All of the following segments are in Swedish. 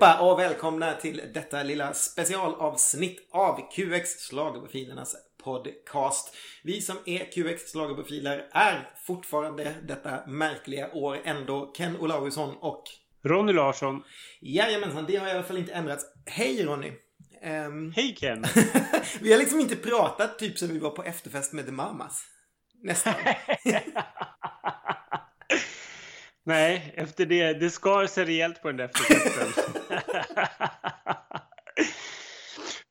allihopa och välkomna till detta lilla specialavsnitt av QX Schlagerprofilernas podcast. Vi som är QX Schlagerprofiler är fortfarande detta märkliga år ändå Ken Olausson och Ronny Larsson. Jajamensan, det har i alla fall inte ändrats. Hej Ronny! Um... Hej Ken! vi har liksom inte pratat typ som vi var på efterfest med The Mamas. Nästan. Nej, efter det, det skar sig rejält på den där efterfesten.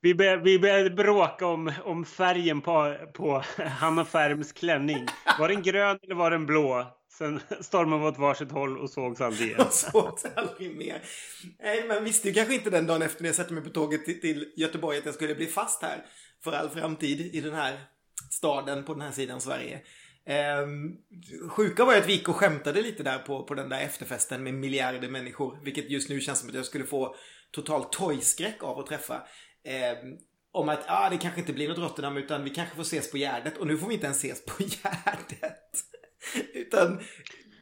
vi, vi började bråka om, om färgen på, på Hanna Färms klänning. Var den grön eller var den blå? Sen stormade vi åt varsitt håll och sågs aldrig igen. Och sågs aldrig mer. Nej, man visste ju kanske inte den dagen efter när jag satte mig på tåget till, till Göteborg att jag skulle bli fast här för all framtid i den här staden på den här sidan Sverige. Eh, sjuka var ju att vi gick och skämtade lite där på, på den där efterfesten med miljarder människor. Vilket just nu känns som att jag skulle få total tojskräck av att träffa. Eh, om att ah, det kanske inte blir något Rotterdam utan vi kanske får ses på Gärdet. Och nu får vi inte ens ses på Gärdet. utan,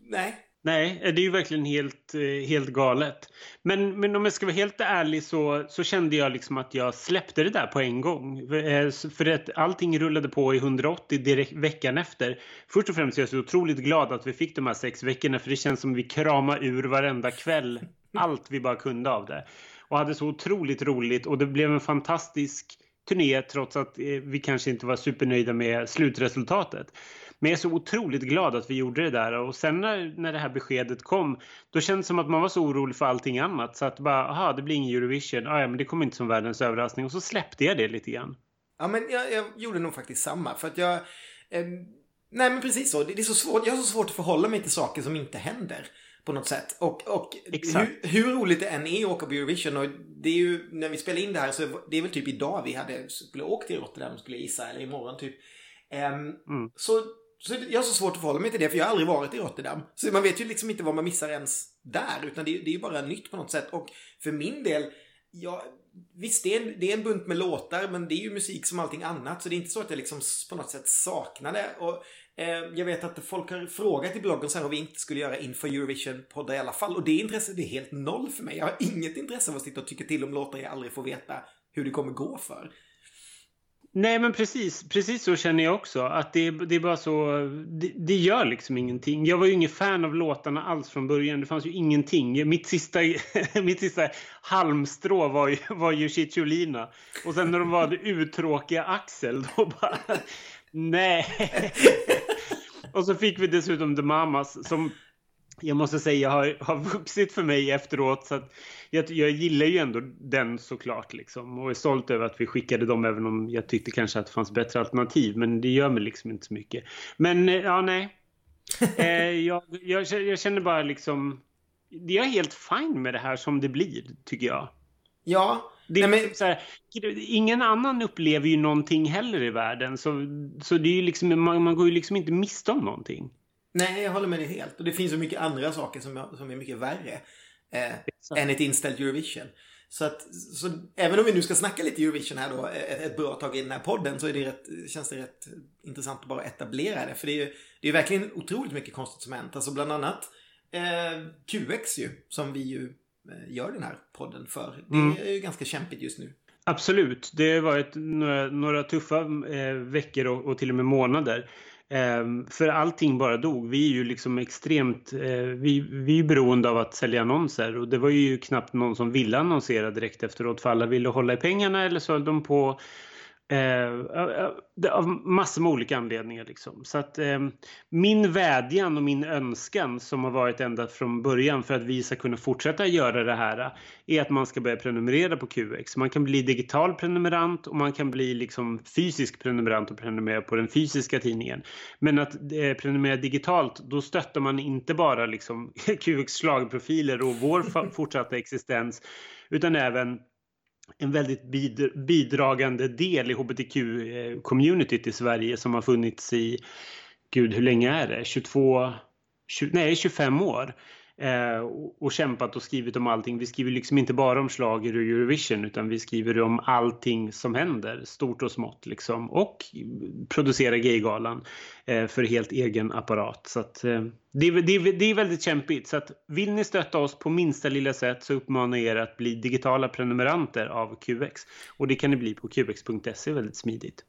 nej. Nej, det är ju verkligen helt, eh, helt galet. Men, men om jag ska vara helt ärlig så, så kände jag liksom att jag släppte det där på en gång. Eh, för att allting rullade på i 180 direkt veckan efter. Först och främst är jag så otroligt glad att vi fick de här sex veckorna för det känns som att vi kramade ur varenda kväll allt vi bara kunde av det. Och hade så otroligt roligt och det blev en fantastisk turné trots att eh, vi kanske inte var supernöjda med slutresultatet. Men jag är så otroligt glad att vi gjorde det där och sen när, när det här beskedet kom då kändes det som att man var så orolig för allting annat så att bara, aha, det blir ingen Eurovision, ah, ja men det kommer inte som världens överraskning och så släppte jag det lite grann. Ja men jag, jag gjorde nog faktiskt samma för att jag eh, Nej men precis så. Det, är så svårt. Jag har så svårt att förhålla mig till saker som inte händer på något sätt. Och, och hur, hur, roligt det än är att åka på Eurovision och det är ju när vi spelar in det här så det är väl typ idag vi hade skulle åkt till Rotterdam skulle jag gissa eller imorgon typ. Um, mm. Så så jag har så svårt att förhålla mig till det för jag har aldrig varit i Rotterdam. Så man vet ju liksom inte vad man missar ens där. Utan det, är ju bara nytt på något sätt. Och för min del, ja, visst det är, en, det är en bunt med låtar men det är ju musik som allting annat. Så det är inte så att jag liksom på något sätt saknar det. Och eh, jag vet att folk har frågat i bloggen så här om vi inte skulle göra inför Eurovision-poddar i alla fall. Och det intresset är helt noll för mig. Jag har inget intresse av att sitta och tycka till om låtar jag aldrig får veta hur det kommer gå för. Nej men precis, precis så känner jag också. Att det, det är bara så, det, det, gör liksom ingenting. Jag var ju ingen fan av låtarna alls från början. Det fanns ju ingenting. Mitt sista, mitt sista halmstrå var ju, var ju Cicciolina. Och sen när de var det uttråkiga Axel, då bara, nej. Och så fick vi dessutom The Mamas som jag måste säga har, har vuxit för mig efteråt. Så att jag, jag gillar ju ändå den såklart liksom. Och är stolt över att vi skickade dem även om jag tyckte kanske att det fanns bättre alternativ. Men det gör mig liksom inte så mycket. Men eh, ja, nej. eh, jag, jag, jag, känner bara liksom... Jag är helt fine med det här som det blir, tycker jag. Ja. Det nej, men... så här, ingen annan upplever ju någonting heller i världen. Så, så det är liksom, man, man går ju liksom inte miste om någonting. Nej, jag håller med dig helt. Och det finns så mycket andra saker som, som är mycket värre eh, än ett inställt Eurovision. Så, att, så även om vi nu ska snacka lite Eurovision här då ett, ett bra tag i den här podden så är det rätt, känns det rätt intressant att bara etablera det. För det är ju det är verkligen otroligt mycket konstigt som hänt. Alltså bland annat eh, QX ju, som vi ju eh, gör den här podden för. Det mm. är ju ganska kämpigt just nu. Absolut. Det har varit några, några tuffa eh, veckor och, och till och med månader. Ehm, för allting bara dog. Vi är ju liksom extremt, eh, vi, vi är beroende av att sälja annonser. Och det var ju knappt någon som ville annonsera direkt efteråt. För alla ville hålla i pengarna eller så höll de på. Eh, av massor med olika anledningar. Liksom. Så att eh, min vädjan och min önskan som har varit ända från början för att vi ska kunna fortsätta göra det här är att man ska börja prenumerera på QX. Man kan bli digital prenumerant och man kan bli liksom fysisk prenumerant och prenumerera på den fysiska tidningen. Men att eh, prenumerera digitalt, då stöttar man inte bara liksom QX slagprofiler och vår fortsatta existens utan även en väldigt bidragande del i hbtq-communityt eh, i Sverige som har funnits i, gud hur länge är det, 22, 20, nej 25 år. Eh, och, och, kämpat och skrivit om allting. Vi skriver liksom inte bara om slager och Eurovision utan vi skriver om allting som händer, stort och smått liksom. Och producerar Gaygalan eh, för helt egen apparat. Så att, eh, det, det, det, är väldigt kämpigt. Så att vill ni stötta oss på minsta lilla sätt så uppmanar jag er att bli digitala prenumeranter av QX. Och det kan ni bli på qx.se väldigt smidigt.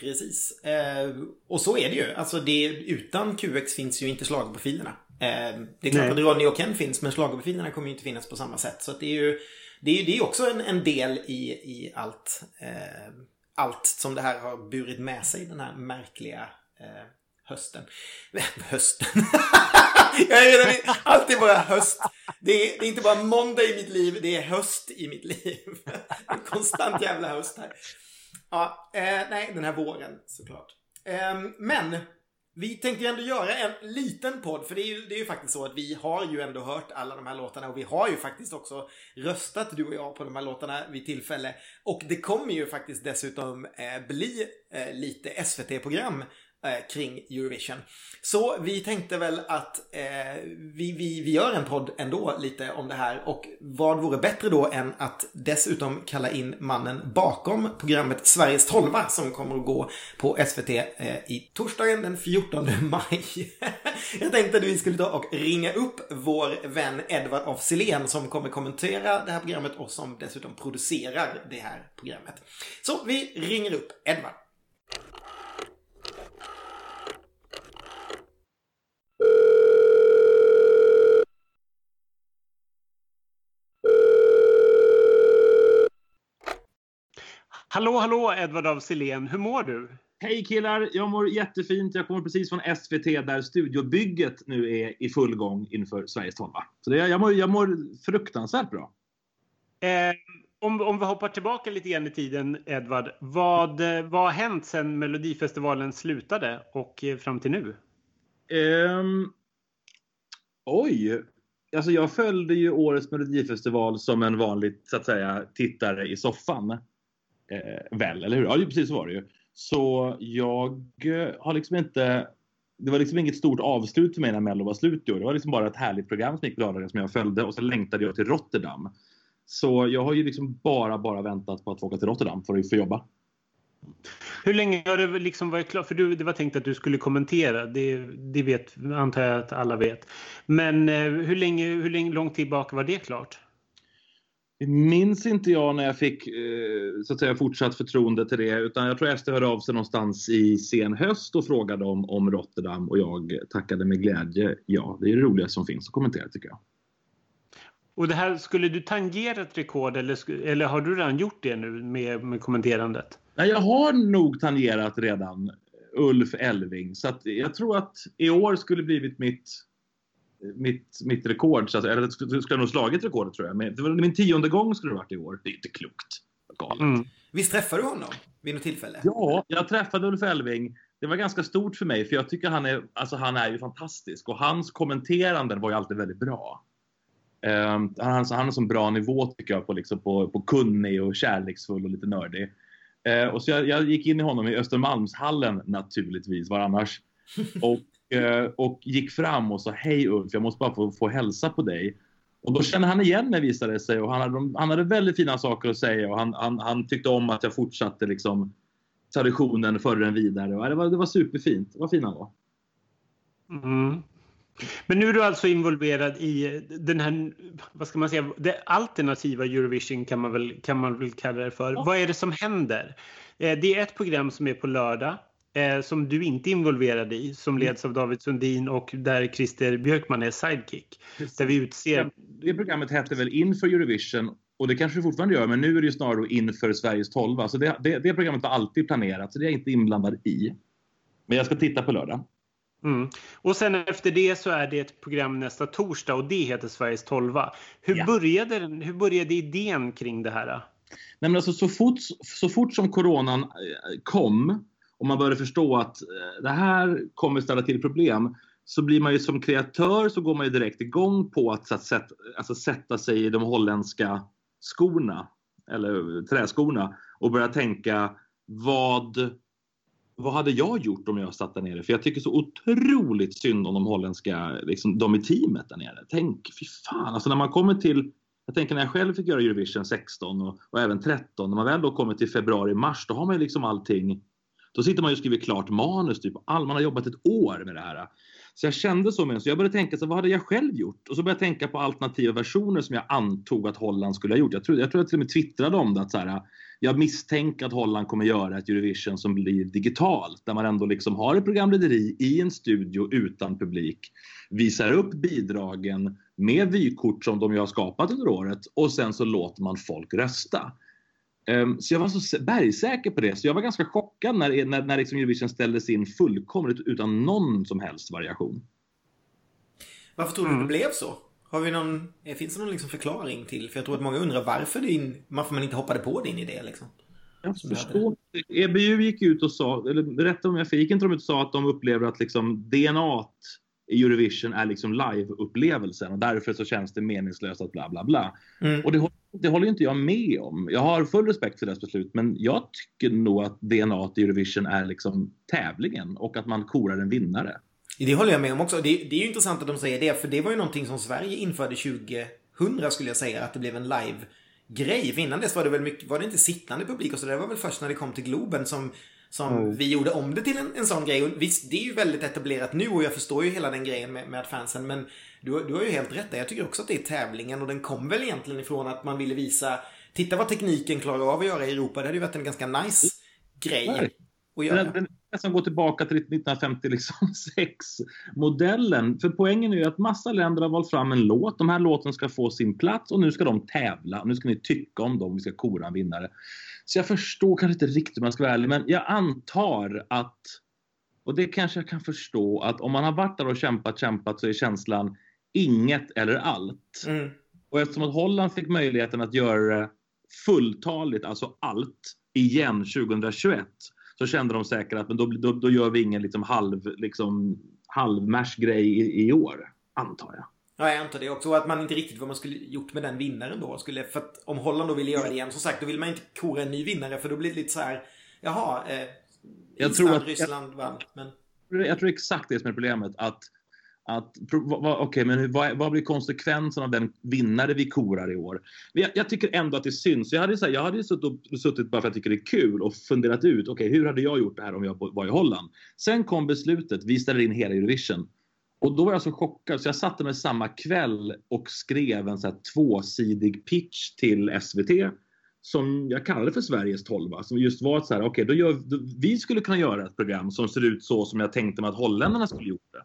Precis. Eh, och så är det ju. Alltså det, utan QX finns ju inte schlagerprofilerna. Eh, det är klart Nej. att Ronny och Ken finns men schlagerprofilerna kommer ju inte finnas på samma sätt. Så det är ju det är, det är också en, en del i, i allt, eh, allt som det här har burit med sig. Den här märkliga eh, hösten. hösten. Jag är redan alltid bara höst. Det är, det är, inte bara måndag i mitt liv, det är höst i mitt liv. En konstant jävla höst här. Ja, eh, nej, den här våren såklart. Eh, men vi tänkte ju ändå göra en liten podd, för det är, ju, det är ju faktiskt så att vi har ju ändå hört alla de här låtarna och vi har ju faktiskt också röstat, du och jag, på de här låtarna vid tillfälle. Och det kommer ju faktiskt dessutom eh, bli eh, lite SVT-program eh, kring Eurovision. Så vi tänkte väl att eh, vi, vi, vi gör en podd ändå lite om det här och vad vore bättre då än att dessutom kalla in mannen bakom programmet Sveriges 12 som kommer att gå på SVT eh, i torsdagen den 14 maj. Jag tänkte att vi skulle ta och ringa upp vår vän Edvard af Sillén som kommer kommentera det här programmet och som dessutom producerar det här programmet. Så vi ringer upp Edvard. Hallå, hallå Edvard av Silén, hur mår du? Hej killar, jag mår jättefint. Jag kommer precis från SVT där studiobygget nu är i full gång inför Sveriges 12. Så det, jag, mår, jag mår fruktansvärt bra. Eh, om, om vi hoppar tillbaka lite grann i tiden, Edvard. Vad, vad har hänt sedan Melodifestivalen slutade och eh, fram till nu? Um, oj! Alltså jag följde ju årets Melodifestival som en vanlig så att säga, tittare i soffan eh, väl, eller hur? Ja, precis så var det ju. Så jag eh, har liksom inte... Det var liksom inget stort avslut för mig när Mello var slut Det var liksom bara ett härligt program som gick på som jag följde och så längtade jag till Rotterdam. Så jag har ju liksom bara, bara väntat på att få åka till Rotterdam för att få jobba. Hur länge har det liksom varit klart? För du, det var tänkt att du skulle kommentera. Det, det vet, antar jag att alla vet. Men eh, hur, länge, hur länge, lång tid tillbaka var det klart? Minns inte jag när jag fick eh, så att säga, fortsatt förtroende till det. Utan jag tror SD hörde av sig någonstans i sen höst och frågade om, om Rotterdam och jag tackade med glädje ja. Det är det roligaste som finns att kommentera tycker jag. Och det här, skulle du tangera ett rekord eller, eller har du redan gjort det nu med, med kommenterandet? Nej, jag har nog tangerat redan Ulf Elving. Så att jag tror att i år skulle blivit mitt mitt, mitt rekord. Så att, eller skulle jag nog slagit rekordet tror jag. Men det var min tionde gång skulle det varit i år. Det är inte klokt. Galet. Mm. Visst träffade du honom vid något tillfälle? Ja, jag träffade Ulf Elving. Det var ganska stort för mig för jag tycker han är, alltså han är ju fantastisk och hans kommenteranden var ju alltid väldigt bra. Um, han, han har så bra nivå tycker jag på, liksom, på, på kunnig och kärleksfull och lite nördig. Uh, och så jag, jag, gick in i honom i Östermalmshallen naturligtvis, var annars. Och och gick fram och sa hej Ulf, jag måste bara få, få hälsa på dig. Och då kände han igen mig visade det sig och han hade, han hade väldigt fina saker att säga och han, han, han tyckte om att jag fortsatte liksom traditionen förr än vidare. Det, var, det var superfint. Vad fin han var. Mm. Men nu är du alltså involverad i den här, vad ska man säga, det alternativa Eurovision kan man väl, kan man väl kalla det för. Ja. Vad är det som händer? Eh, det är ett program som är på lördag eh, som du inte är involverad i, som mm. leds av David Sundin och där Christer Björkman är sidekick. Där vi utser... Det programmet hette väl Inför Eurovision och det kanske det fortfarande gör, men nu är det ju snarare inför Sveriges 12. Så det, det, det programmet var alltid planerat, så det är jag inte inblandad i. Men jag ska titta på lördag. Mm. Och sen efter det så är det ett program nästa torsdag och det heter Sveriges 12. Hur, ja. började, hur började idén kring det här? Nej, men alltså, så, fort, så fort som coronan eh, kom och man börjar förstå att eh, det här kommer ställa till problem så blir man ju som kreatör så går man ju direkt igång på att, att sätta, alltså sätta sig i de holländska skorna eller träskorna och börja tänka vad, vad hade jag gjort om jag satt där nere? För jag tycker så otroligt synd om de holländska, liksom, de i teamet där nere. Tänk, fy fan, alltså när man kommer till jag tänker när jag själv fick göra Eurovision 16 och, och även 13, när man väl då kommer till februari-mars, då har man ju liksom allting då sitter man ju och skriver klart manus, typ. All, man har jobbat ett år med det här. Så jag kände så med så jag började tänka så vad hade jag själv gjort? Och så började jag tänka på alternativa versioner som jag antog att Holland skulle ha gjort. Jag tror jag, tror jag till och med twittrade om det att så här, jag misstänker att Holland kommer göra ett Eurovision som blir digitalt där man ändå liksom har ett programlederi i en studio utan publik, visar upp bidragen med vykort som de ju har skapat under året och sen så låter man folk rösta. Um, så jag var så bergsäker på det, så jag var ganska chockad när, när, när liksom Eurovision ställdes in fullkomligt utan någon som helst variation. Varför tror du mm. det blev så? Har vi någon, eh, finns det någon liksom förklaring till? För jag tror att många undrar varför, din, varför man inte hoppade på din idé. Liksom. Jag förstår. EBU gick ut och sa, eller berätta om jag fick, inte de ut och sa att de upplever att liksom DNA Eurovision är liksom live-upplevelsen och därför så känns det meningslöst att bla bla bla. Mm. Och det, det håller inte jag med om. Jag har full respekt för deras beslut men jag tycker nog att DNA i Eurovision är liksom tävlingen och att man korar en vinnare. Det håller jag med om också. Det, det är ju intressant att de säger det för det var ju någonting som Sverige införde 2000 skulle jag säga att det blev en live grej. För innan dess var det väl mycket, var det inte sittande publik och så det var väl först när det kom till Globen som som mm. vi gjorde om det till en, en sån grej. Och visst, det är ju väldigt etablerat nu och jag förstår ju hela den grejen med, med fansen. Men du, du har ju helt rätt där. Jag tycker också att det är tävlingen och den kom väl egentligen ifrån att man ville visa Titta vad tekniken klarar av att göra i Europa. Det hade ju varit en ganska nice grej Nej. att göra. Den, den nästan går tillbaka till 1956-modellen. Liksom, För poängen är ju att massa länder har valt fram en låt. De här låten ska få sin plats och nu ska de tävla. Nu ska ni tycka om dem. Vi ska kora en vinnare. Så jag förstår kanske inte riktigt om jag ska vara ärlig, men jag antar att, och det kanske jag kan förstå, att om man har varit där och kämpat, kämpat så är känslan inget eller allt. Mm. Och eftersom att Holland fick möjligheten att göra det fulltaligt, alltså allt, igen 2021 så kände de säkert att men då, då, då gör vi ingen liksom halv, liksom, halvmärs-grej i, i år, antar jag. Ja, jag antar det också. Och att man inte riktigt vad man skulle gjort med den vinnaren då. Skulle, för att om Holland då ville göra det igen, som sagt, då vill man inte kora en ny vinnare för då blir det lite så här, jaha, eh, jag Island, tror att, Ryssland vann. Men... Jag tror exakt det som är problemet. Att, att Okej, okay, men vad, vad, blir konsekvensen av den vinnare vi korar i år? Jag, jag tycker ändå att det syns. Jag hade, så här, jag hade suttit, suttit bara för att jag tycker det är kul och funderat ut, okej, okay, hur hade jag gjort det här om jag var i Holland? Sen kom beslutet, vi ställer in hela Eurovision. Och då var jag så chockad så jag satte mig samma kväll och skrev en så här tvåsidig pitch till SVT som jag kallade för Sveriges tolva. Som just var så här, okej, okay, då vi skulle kunna göra ett program som ser ut så som jag tänkte mig att holländarna skulle gjort det.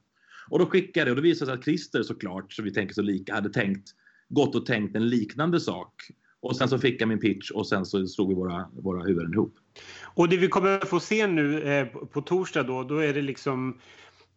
Och då skickade jag det och då visade det sig att Christer såklart, som vi tänker så lika, hade tänkt, gått och tänkt en liknande sak. Och sen så fick jag min pitch och sen så slog vi våra, våra huvuden ihop. Och det vi kommer få se nu eh, på torsdag då, då är det liksom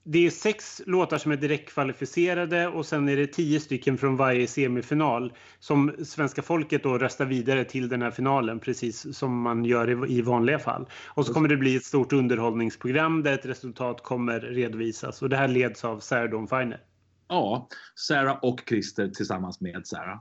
det är sex låtar som är direktkvalificerade och sen är det tio stycken från varje semifinal som svenska folket då röstar vidare till den här finalen precis som man gör i vanliga fall. Och så kommer det bli ett stort underhållningsprogram där ett resultat kommer redovisas och det här leds av Sarah Dawn Finer. Ja, Sarah och Christer tillsammans med Sarah.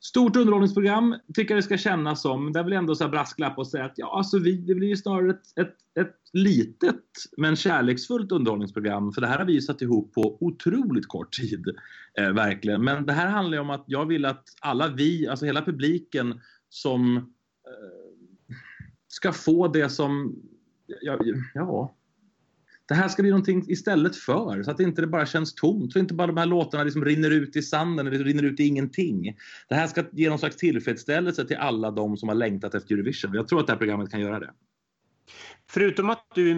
Stort underhållningsprogram tycker jag det ska kännas som. Det vill jag ändå så här brasklapp och säga att ja, alltså vi, det blir ju snarare ett, ett, ett litet men kärleksfullt underhållningsprogram. För det här har vi satt ihop på otroligt kort tid. Eh, verkligen. Men det här handlar ju om att jag vill att alla vi, alltså hela publiken som eh, ska få det som, ja, ja det här ska bli någonting istället för, så att inte det bara känns tomt. Så inte bara de här låtarna liksom rinner ut i sanden eller rinner ut i ingenting. Det här ska ge någon slags tillfredsställelse till alla de som har längtat efter Eurovision. Jag tror att det här programmet kan göra det. Förutom att du,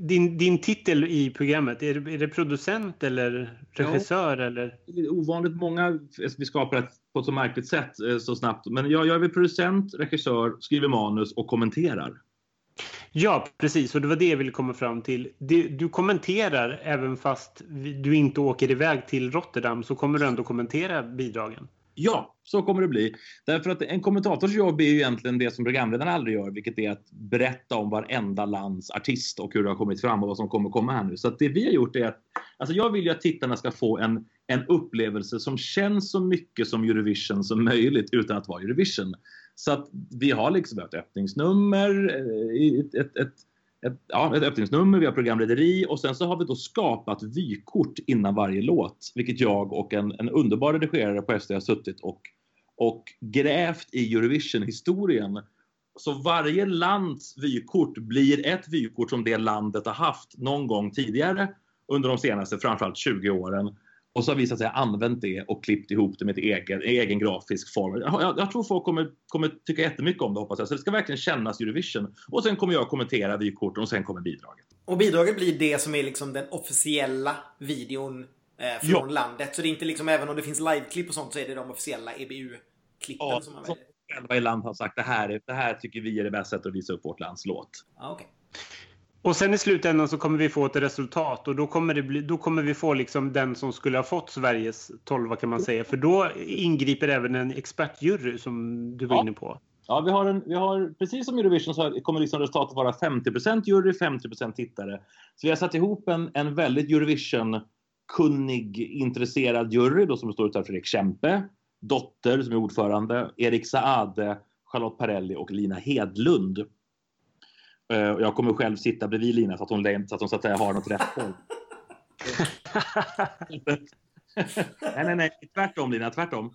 din, din titel i programmet, är det, är det producent eller regissör? Ja, eller? Ovanligt många vi skapar det på ett så märkligt sätt eh, så snabbt. Men jag, jag är producent, regissör, skriver manus och kommenterar. Ja, precis. Och det var det jag ville komma fram till. Du kommenterar även fast du inte åker iväg till Rotterdam så kommer du ändå kommentera bidragen. Ja, så kommer det bli. Därför att en kommentators jobb är ju egentligen det som programledaren aldrig gör, vilket är att berätta om varenda lands artist och hur det har kommit fram och vad som kommer komma här nu. Så det vi har gjort är att, alltså jag vill ju att tittarna ska få en, en upplevelse som känns så mycket som Eurovision som möjligt utan att vara Eurovision. Så att vi har liksom ett öppningsnummer, eh, ett, ett, ett ett, ja, ett öppningsnummer, vi har programlederi och sen så har vi då skapat vykort innan varje låt. Vilket jag och en, en underbar redigerare på SD har suttit och, och grävt i Eurovision-historien. Så varje lands vykort blir ett vykort som det landet har haft någon gång tidigare under de senaste framförallt 20 åren. Och så har vi så att säga använt det och klippt ihop det med egen, egen grafisk form. Jag, jag, tror folk kommer, kommer tycka jättemycket om det hoppas jag. Så det ska verkligen kännas Eurovision. Och sen kommer jag kommentera vykorten och sen kommer bidraget. Och bidraget blir det som är liksom den officiella videon eh, från ja. landet. Så det är inte liksom, även om det finns liveklipp och sånt så är det de officiella EBU-klippen ja, som man väljer. Själva i land har sagt det här, det här tycker vi är det bästa sättet att visa upp vårt lands låt. Ah, okay. Och sen i slutändan så kommer vi få ett resultat och då kommer, det bli, då kommer vi få liksom den som skulle ha fått Sveriges 12 kan man säga. För då ingriper även en expertjury som du var ja. inne på. Ja, vi har, en, vi har precis som Eurovision så kommer liksom resultatet vara 50% jury, 50% tittare. Så vi har satt ihop en, en väldigt Eurovision-kunnig, intresserad jury då, som består av Fredrik Kempe, Dotter som är ordförande, Erik Saade, Charlotte Perrelli och Lina Hedlund. Uh, jag kommer själv sitta bredvid Lina så att hon, så att hon så att säga har något rätt på. nej, nej, nej. Tvärtom Lina, tvärtom.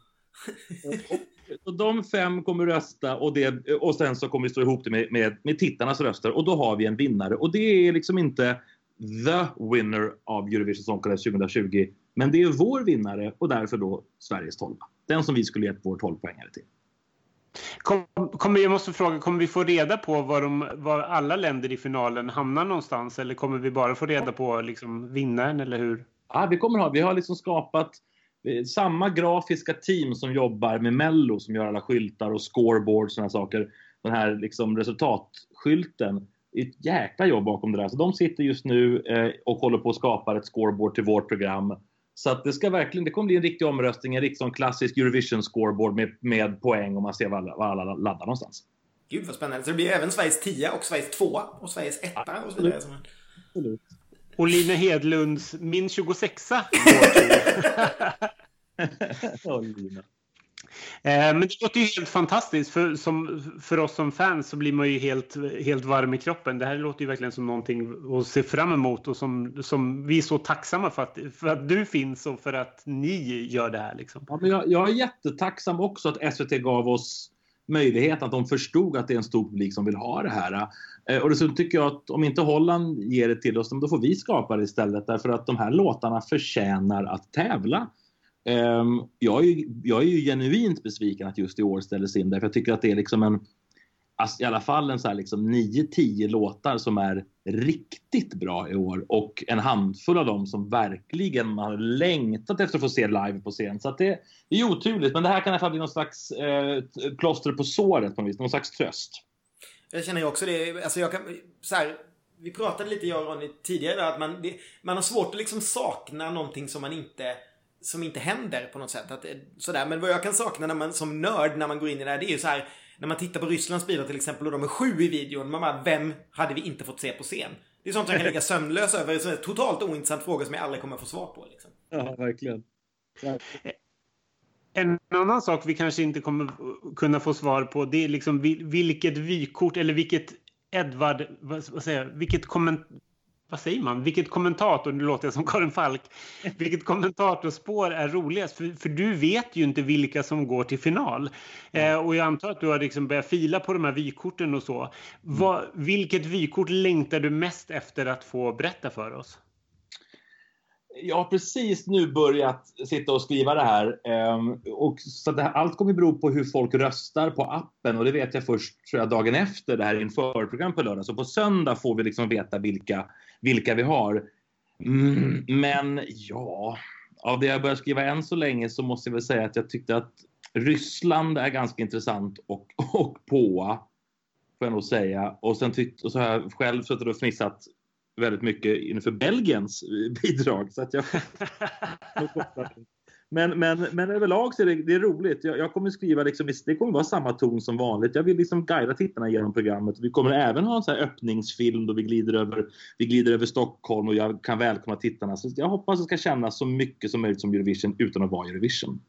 Och, de fem kommer rösta och, det, och sen så kommer vi stå ihop det med, med, med tittarnas röster och då har vi en vinnare. Och det är liksom inte the winner av Eurovision Song Contest 2020. Men det är vår vinnare och därför då Sveriges tolva. Den som vi skulle gett vår 12-poängare till. Kom, kommer, jag måste fråga, kommer vi få reda på var, de, var alla länder i finalen hamnar någonstans? Eller kommer vi bara få reda på liksom, vinnaren, eller hur? Ja, vi, kommer ha, vi har liksom skapat eh, samma grafiska team som jobbar med Mello, som gör alla skyltar och scoreboard och sådana saker. Den här liksom, resultatskylten. Ett jäkla jobb bakom det där. Så de sitter just nu eh, och håller på att skapa ett scoreboard till vårt program. Så att det ska verkligen, det kommer bli en riktig omröstning, en riktig klassisk Eurovision scoreboard med, med poäng och man ser var alla, var alla laddar någonstans. Gud vad spännande. Så det blir även Sveriges 10 och Sveriges 2 och Sveriges 1 och så vidare. Absolut. Och Lina Hedlunds Min 26a. ja, Lina. Eh, men det låter ju helt fantastiskt. För, som, för oss som fans så blir man ju helt, helt varm i kroppen. Det här låter ju verkligen som någonting att se fram emot och som, som vi är så tacksamma för att, för att du finns och för att ni gör det här. Liksom. Ja, men jag, jag är jättetacksam också att SVT gav oss möjlighet att de förstod att det är en stor publik som vill ha det här. Eh, och dessutom tycker jag att om inte Holland ger det till oss, då får vi skapa det istället. Därför att de här låtarna förtjänar att tävla. Ehm, jag, är ju, jag är ju genuint besviken att just i år ställdes in därför jag tycker att det är liksom en alltså i alla fall en så här liksom 9-10 låtar som är riktigt bra i år och en handfull av dem som verkligen man har längtat efter att få se live på scen. Så att det, det är oturligt, men det här kan i alla fall bli någon slags eh, plåster på såret på något vis, någon slags tröst. Jag känner ju också det, alltså jag kan, så här, vi pratade lite jag och Ronny tidigare att man, det, man har svårt att liksom sakna någonting som man inte som inte händer på något sätt. Att, sådär. Men vad jag kan sakna när man, som nörd när man går in i det här, det är ju så här när man tittar på Rysslands bilar till exempel och de är sju i videon, man bara, vem hade vi inte fått se på scen? Det är sånt jag kan ligga sömnlös över. Det är en totalt ointressant fråga som jag aldrig kommer få svar på. Liksom. Ja, verkligen. Ja. En annan sak vi kanske inte kommer kunna få svar på det är liksom vilket vykort eller vilket Edvard, vad säger jag, vilket komment vad säger man? Vilket kommentator, nu låter jag som Karin Falk, vilket kommentatorspår är roligast? För, för du vet ju inte vilka som går till final. Eh, och jag antar att du har liksom börjat fila på de här vykorten och så. Vad, vilket vykort längtar du mest efter att få berätta för oss? Jag har precis nu börjat sitta och skriva det här. Ehm, och så det här, allt kommer bero på hur folk röstar på appen och det vet jag först tror jag, dagen efter det här införprogram på lördag. Så på söndag får vi liksom veta vilka vilka vi har. Mm, men ja, av det jag börjat skriva än så länge så måste jag väl säga att jag tyckte att Ryssland är ganska intressant och, och på får jag nog säga. Och sen tyckte, och så har jag själv suttit och fnissat väldigt mycket inför Belgiens bidrag. Så att jag Men, men, men överlag så är det, det är roligt. Jag, jag kommer skriva liksom, det kommer vara samma ton som vanligt. Jag vill liksom guida tittarna genom programmet. Vi kommer även ha en så här öppningsfilm då vi glider över, vi glider över Stockholm och jag kan välkomna tittarna. Så jag hoppas det ska kännas så mycket som möjligt som Eurovision utan att vara Eurovision.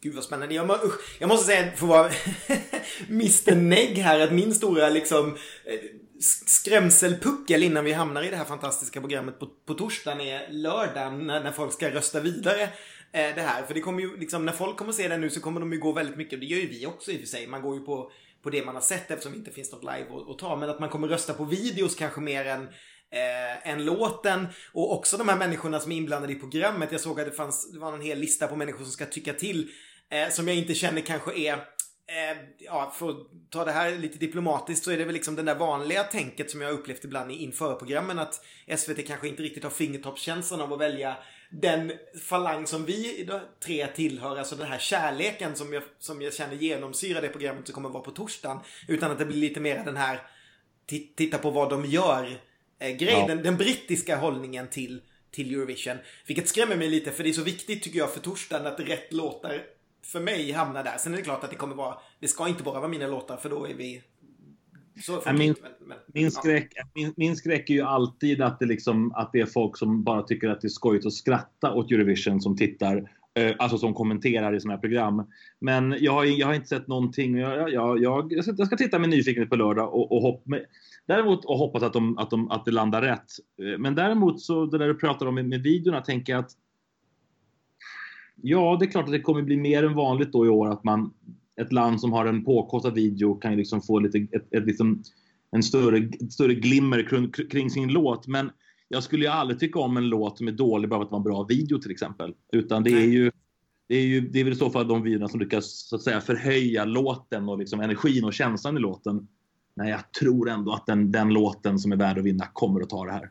Gud vad spännande. Jag, usch, jag måste säga, för att vara Mr Negg här, att min stora liksom eh, skrämselpuckel innan vi hamnar i det här fantastiska programmet på, på torsdagen är lördagen när, när folk ska rösta vidare eh, det här. För det kommer ju liksom, när folk kommer se det nu så kommer de ju gå väldigt mycket, det gör ju vi också i och för sig. Man går ju på, på det man har sett eftersom det inte finns något live att, att ta. Men att man kommer rösta på videos kanske mer än eh, än låten. Och också de här människorna som är inblandade i programmet. Jag såg att det fanns, det var en hel lista på människor som ska tycka till. Eh, som jag inte känner kanske är Eh, ja, för att ta det här lite diplomatiskt så är det väl liksom den där vanliga tänket som jag upplevt ibland inför programmen att SVT kanske inte riktigt har fingertoppskänslan av att välja den falang som vi tre tillhör, alltså den här kärleken som jag, som jag känner genomsyrar det programmet som kommer att vara på torsdagen. Utan att det blir lite mer den här titta på vad de gör eh, grejen. Ja. Den, den, brittiska hållningen till, till Eurovision. Vilket skrämmer mig lite för det är så viktigt tycker jag för torsdagen att rätt låtar för mig hamnar där. Sen är det klart att det kommer vara, det ska inte bara vara mina låtar för då är vi min, men, min, skräck, ja. min, min, skräck är ju alltid att det, liksom, att det är folk som bara tycker att det är skojigt att skratta åt Eurovision som tittar. Eh, alltså som kommenterar i sådana här program. Men jag har, jag har inte sett någonting. Jag, jag, jag, jag, ska, jag ska titta med nyfikenhet på lördag och, och, hopp, med, däremot, och hoppas att, de, att, de, att det landar rätt. Eh, men däremot så det där du pratar om med, med videorna tänker jag att Ja, det är klart att det kommer bli mer än vanligt då i år att man ett land som har en påkostad video kan liksom få lite, ett, ett, liksom, en större, större glimmer kring, sin låt. Men jag skulle ju aldrig tycka om en låt som är dålig bara för att det var en bra video till exempel. Utan det är ju det är, ju, det är väl i så fall de videorna som lyckas så att säga förhöja låten och liksom energin och känslan i låten. Men jag tror ändå att den, den låten som är värd att vinna kommer att ta det här.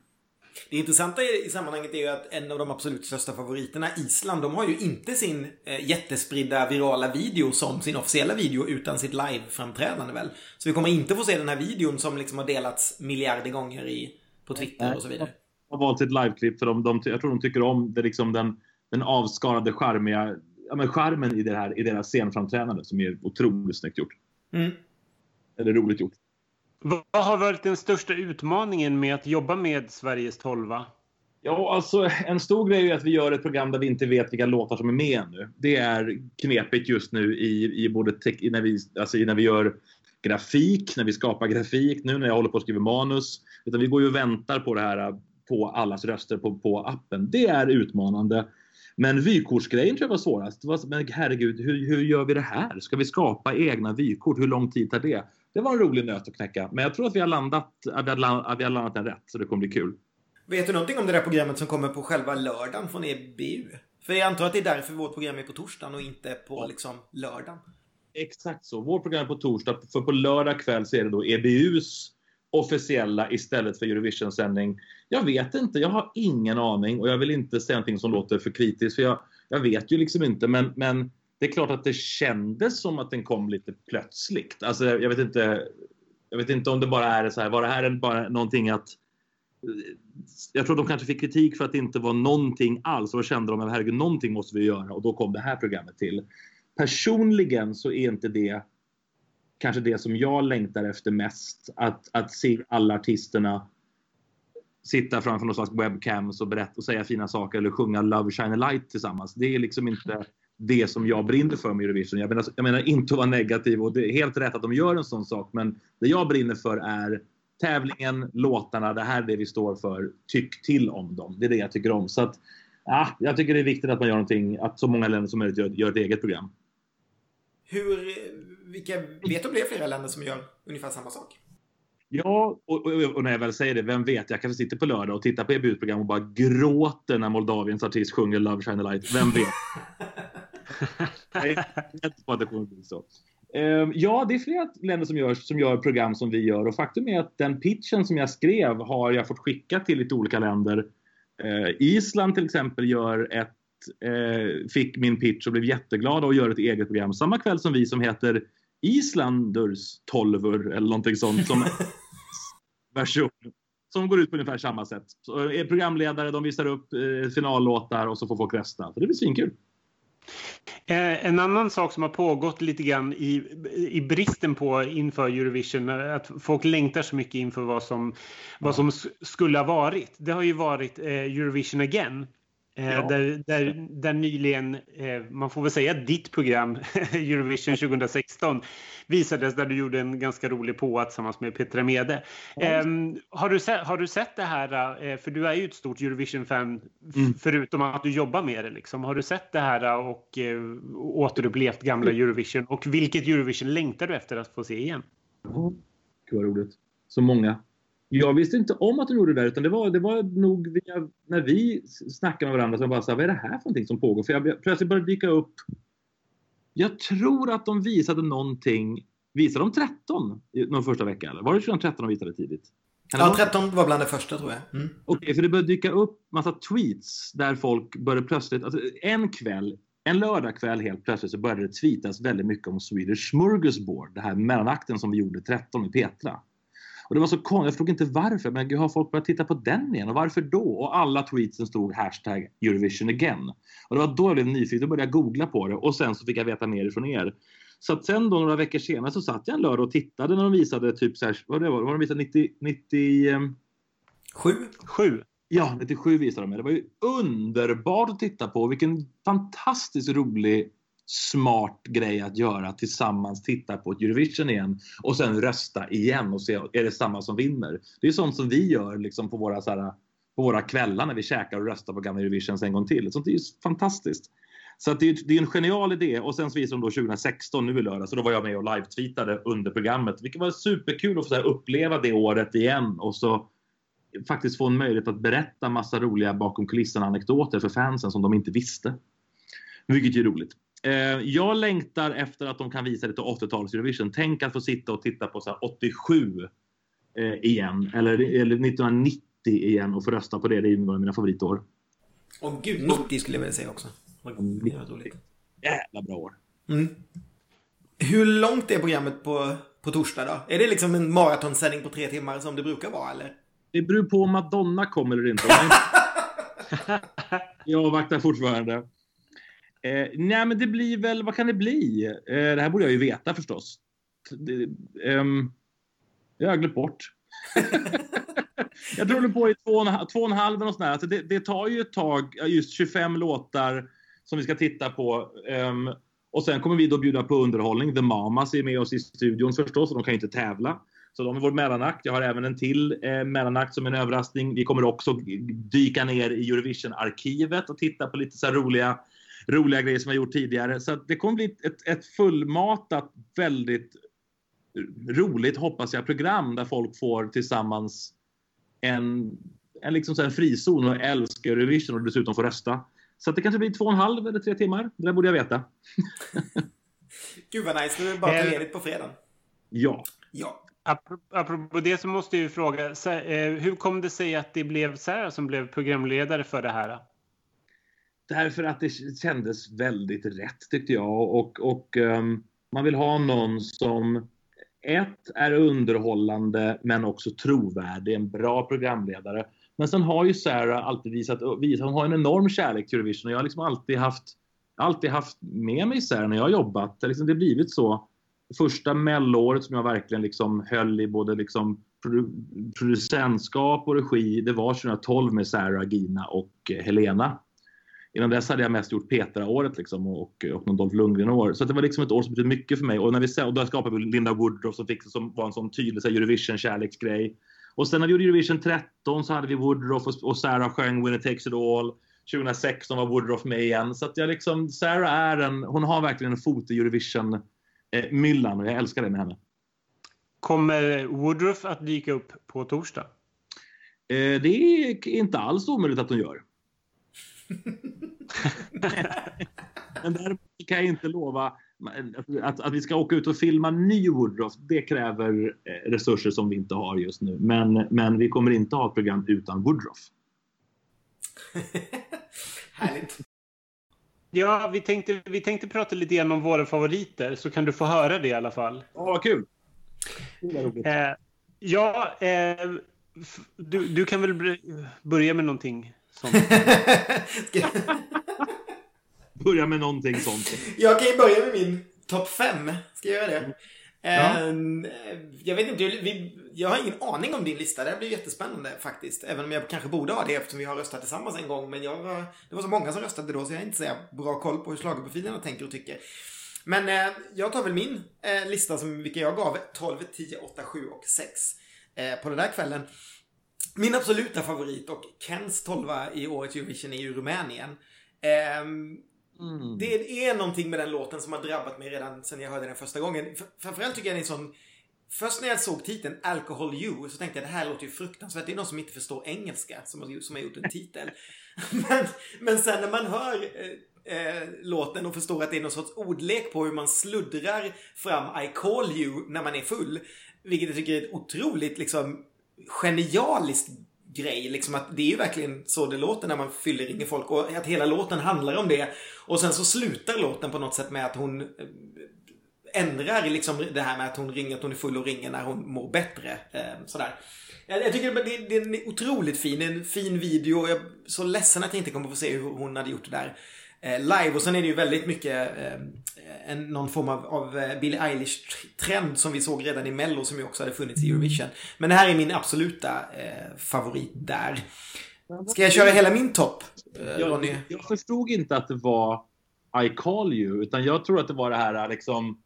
Det intressanta i sammanhanget är ju att en av de absolut största favoriterna, Island, de har ju inte sin eh, jättespridda virala video som sin officiella video utan sitt live-framträdande väl. Så vi kommer inte få se den här videon som liksom har delats miljarder gånger i, på Twitter och så vidare. De har valt ett liveklipp för de, de, jag tror de tycker om det, liksom den, den avskalade charmiga, ja men charmen i, det här, i deras scenframträdande som är otroligt snyggt gjort. Mm. Eller roligt gjort. Vad har varit den största utmaningen med att jobba med Sveriges tolva? Ja, alltså en stor grej är att vi gör ett program där vi inte vet vilka låtar som är med ännu. Det är knepigt just nu i, i både te- när, vi, alltså när vi gör grafik, när vi skapar grafik, nu när jag håller på att skriva manus. Utan vi går ju och väntar på det här på allas röster på, på appen. Det är utmanande. Men vykortsgrejen tror jag var svårast. men herregud, hur, hur gör vi det här? Ska vi skapa egna vykort? Hur lång tid tar det? Det var en rolig nöt att knäcka. Men jag tror att vi har landat, att vi har landat, att vi har landat den rätt. Så det kommer bli kul. Vet du någonting om det där programmet som kommer på själva lördagen från EBU? För jag antar att det är därför vårt program är på torsdagen och inte på ja. liksom lördagen. Exakt så. Vårt program är på torsdag. För på lördag kväll så är det då EBUs officiella istället för Eurovision-sändning. Jag vet inte, jag har ingen aning och jag vill inte säga någonting som låter för kritiskt för jag, jag vet ju liksom inte men, men det är klart att det kändes som att den kom lite plötsligt. Alltså jag vet inte, jag vet inte om det bara är så här, var det här bara någonting att jag tror de kanske fick kritik för att det inte var någonting alls och då kände de att herregud, någonting måste vi göra och då kom det här programmet till. Personligen så är inte det kanske det som jag längtar efter mest. Att, att se alla artisterna sitta framför någon slags webcams och berätta och säga fina saker eller sjunga Love Shine a Light tillsammans. Det är liksom inte det som jag brinner för med Eurovision. Jag menar, jag menar inte att vara negativ och det är helt rätt att de gör en sån sak men det jag brinner för är tävlingen, låtarna, det här är det vi står för. Tyck till om dem. Det är det jag tycker om. Så att, ja, jag tycker det är viktigt att man gör någonting, att så många länder som möjligt gör, gör ett eget program. Hur, vilka, vet du om det är flera länder som gör ungefär samma sak? Ja, och, och, och, när jag väl säger det, vem vet? Jag kanske sitter på lördag och tittar på EBU-program och bara gråter när Moldaviens artist sjunger Love Shine a Light. Vem vet? jag är på att det kommer bli så. Uh, ja, det är flera länder som gör, som gör program som vi gör och faktum är att den pitchen som jag skrev har jag fått skicka till lite olika länder. Uh, Island till exempel gör ett uh, fick min pitch och blev jätteglada och gör ett eget program samma kväll som vi som heter Islanders tolvor eller någonting sånt som version som går ut på ungefär samma sätt. Så är programledare, de visar upp eh, finallåtar och så får folk rösta. Så det blir svinkul. Eh, en annan sak som har pågått lite grann i, i bristen på inför Eurovision, att folk längtar så mycket inför vad som, vad som skulle ha varit. Det har ju varit eh, Eurovision Again. Eh, ja. Där, där, där nyligen, eh, man får väl säga ditt program Eurovision 2016 visades där du gjorde en ganska rolig påa tillsammans med Petra Mede. Ja. Um, har, du sett, har du sett det här, uh, för du är ju ett stort Eurovision-fan mm. förutom att du jobbar med det. Liksom. Har du sett det här och återupplevt gamla Eurovision? Och vilket Eurovision längtar du efter att få se igen? Oh, Gud vad roligt. Så många. Jag visste inte om att de gjorde det där utan det var, det var nog via, när vi snackade med varandra som bara sa vad är det här för någonting som pågår? För jag plötsligt började dyka upp jag tror att de visade någonting. Visade de 13 någon första vecka? Eller? Var det 2013 de visade tidigt? ja, 13 var bland det första tror jag. Mm. Okej, okay, för det började dyka upp massa tweets där folk började plötsligt, alltså en kväll, en lördagkväll helt plötsligt så började det tweetas väldigt mycket om Swedish Smorgasbord, det här mellanakten som vi gjorde 13 med Petra. Och det var så konstigt, jag förstod inte varför, men har folk börjat titta på den igen och varför då? Och alla tweetsen stod hashtag Eurovision again. Och det var då jag blev nyfiken, då började jag googla på det och sen så fick jag veta mer ifrån er. Så att sen då några veckor senare så satt jag en lördag och tittade när de visade typ så här, vad det var, vad de visade 90, 90 Sju? Sju. Ja, 97 visade de. Det var ju underbart att titta på. Vilken fantastiskt rolig smart grej att göra tillsammans titta på ett Eurovision igen och sen rösta igen och se är det samma som vinner. Det är sånt som vi gör liksom på våra, så här, på våra kvällar när vi käkar och röstar på gamla Eurovisions en gång till. Sånt är ju fantastiskt. Så att det, är, det är en genial idé och sen så visade de då 2016 nu i lördag så då var jag med och live-tweetade under programmet vilket var superkul att få uppleva det året igen och så faktiskt få en möjlighet att berätta massa roliga bakom kulisserna anekdoter för fansen som de inte visste. Vilket är roligt. Eh, jag längtar efter att de kan visa lite 80-tals Eurovision. Tänk att få sitta och titta på så 87 eh, igen eller, eller 1990 igen och få rösta på det. Det är några av mina favoritår. Och gud, 90 skulle jag vilja säga också. Jävla bra år. Mm. Hur långt är programmet på, på torsdag då? Är det liksom en maratonsändning på tre timmar som det brukar vara eller? Det beror på om Madonna kommer eller inte. jag avvaktar fortfarande. Eh, nej, men det blir väl, vad kan det bli? Eh, det här borde jag ju veta förstås. Det, eh, jag har glömt bort. jag tror det på i två och en, två och en halv och sådär. Alltså det, det, tar ju ett tag, just 25 låtar som vi ska titta på. Um, och sen kommer vi då bjuda på underhållning. The Mamas är med oss i studion förstås och de kan ju inte tävla. Så de är vår mellanakt. Jag har även en till eh, mellanakt som en överraskning. Vi kommer också dyka ner i Eurovision-arkivet och titta på lite så roliga roliga grejer som jag gjort tidigare. Så det kommer bli ett, ett fullmatat, väldigt roligt, hoppas jag, program där folk får tillsammans en, en, liksom så en frizon och älskar Eurovision och dessutom får rösta. Så det kanske blir två och en halv eller tre timmar. Det där borde jag veta. Gud vad nice. Nu är det bara ta ledigt på fredag. Ja. Ja. Apropå det så måste jag ju fråga, eh, hur kom det sig att det blev Sarah som blev programledare för det här? Därför att det kändes väldigt rätt tyckte jag och, och um, man vill ha någon som ett är underhållande men också trovärdig, en bra programledare. Men sen har ju Sarah alltid visat, visat hon har en enorm kärlek till Eurovision och jag har liksom alltid haft, alltid haft med mig Sarah när jag har jobbat. Det har liksom, blivit så. Första melloåret som jag verkligen liksom höll i både liksom producentskap och regi, det var 2012 med Sarah, Gina och Helena. Innan dess hade jag mest gjort Petra-året liksom och, och någon Dolph Lundgren-år. Så det var liksom ett år som betydde mycket för mig. Och, när vi, och då skapade vi Linda Woodruff som, fick, som var en sån tydlig Eurovision-kärleksgrej. Och sen när vi gjorde Eurovision 13 så hade vi Woodruff och, och Sarah sjöng Winner takes it all. 2016 var Woodruff med igen. Så att jag liksom, Sarah är en, hon har verkligen en fot i Eurovision-myllan eh, och jag älskar det med henne. Kommer Woodruff att dyka upp på torsdag? Eh, det är inte alls omöjligt att hon gör. Men däremot kan jag inte lova att, att vi ska åka ut och filma ny Woodruff. Det kräver eh, resurser som vi inte har just nu. Men, men vi kommer inte ha ett program utan Woodruff. Härligt. Ja, vi tänkte, vi tänkte prata lite grann om våra favoriter så kan du få höra det i alla fall. Åh, vad kul! Eh, ja, eh, du, du kan väl börja med någonting som... börja med någonting sånt. Jag kan ju börja med min topp fem. Ska jag göra det? Ja. Uh, jag vet inte, vi, jag har ingen aning om din lista. Det här blir jättespännande faktiskt. Även om jag kanske borde ha det eftersom vi har röstat tillsammans en gång. Men jag var, det var så många som röstade då så jag har inte så bra koll på hur schlagerprofilerna tänker och tycker. Men eh, jag tar väl min eh, lista som vilka jag gav 12, 10, 8, 7 och 6 eh, på den där kvällen. Min absoluta favorit och Kens tolva i årets Eurovision är ju Rumänien. Mm. Det är någonting med den låten som har drabbat mig redan sen jag hörde den första gången. Framförallt tycker jag den är sån... Först när jag såg titeln Alcohol You så tänkte jag det här låter ju fruktansvärt. Det är någon som inte förstår engelska som har, som har gjort en titel. men, men sen när man hör eh, eh, låten och förstår att det är någon sorts ordlek på hur man sluddrar fram I call you när man är full. Vilket jag tycker är ett otroligt liksom genialiskt grej. Liksom att det är ju verkligen så det låter när man fyller ringer folk och att hela låten handlar om det. Och sen så slutar låten på något sätt med att hon eh, ändrar liksom det här med att hon ringer, att hon är full och ringer när hon mår bättre. Eh, sådär. Jag, tycker det, det, är otroligt fin, det är en fin video. Jag är så ledsen att jag inte kommer få se hur hon hade gjort det där live. Och sen är det ju väldigt mycket en, någon form av, av eh, Billie Eilish-trend som vi såg redan i Mello som ju också hade funnits i Eurovision. Men det här är min absoluta eh, favorit där. Ska jag köra hela min topp, eh? Jag, jag förstod inte att det var I call you, utan jag tror att det var det här liksom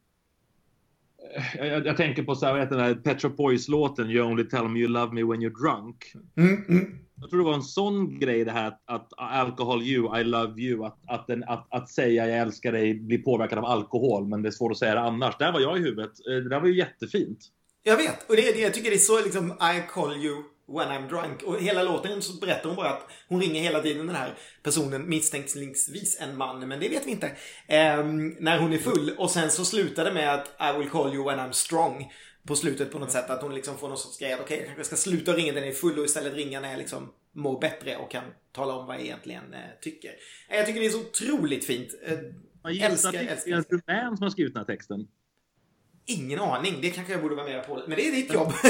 eh, jag, jag, tänker på så här, vad heter den här Pet Shop Boys-låten You only tell me you love me when you're drunk. Mm, mm. Jag tror det var en sån grej det här att, att alcohol you, I love you, att, att, den, att, att säga jag älskar dig blir påverkad av alkohol men det är svårt att säga det annars. Där var jag i huvudet. Eh, det där var ju jättefint. Jag vet, och det, det, jag tycker det är så liksom I call you when I'm drunk. Och hela låten så berättar hon bara att hon ringer hela tiden den här personen, misstänkningsvis en man, men det vet vi inte. Eh, när hon är full. Och sen så slutar det med att I will call you when I'm strong på slutet på något sätt. Att hon liksom får någon sorts grej okej, okay, jag kanske ska sluta ringa den är full och istället ringa när jag liksom mår bättre och kan tala om vad jag egentligen eh, tycker. Jag tycker det är så otroligt fint. Eh, jag älskar, älskar, älskar. Är det en rumän som har skrivit den här texten? Ingen aning. Det kanske jag borde vara med på. Men det är ditt jobb.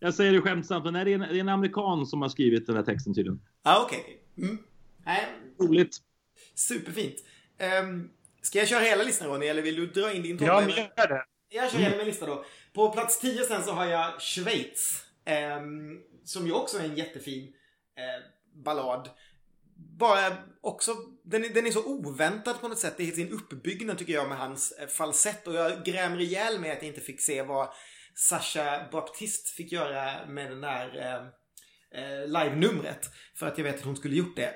jag säger det skämtsamt, men det är, en, det är en amerikan som har skrivit den här texten tydligen. Ja, ah, okej. Okay. Mm. Roligt. Superfint. Um, ska jag köra hela listan Ronny, eller vill du dra in din topp? Ja, gör det. Jag kör hela min lista då. På plats 10 sen så har jag Schweiz. Eh, som ju också är en jättefin eh, ballad. Bara också, den är, den är så oväntad på något sätt i sin uppbyggnad tycker jag med hans eh, falsett. Och jag grämer ihjäl med att jag inte fick se vad Sasha Baptiste fick göra med den där eh, eh live-numret. För att jag vet att hon skulle gjort det.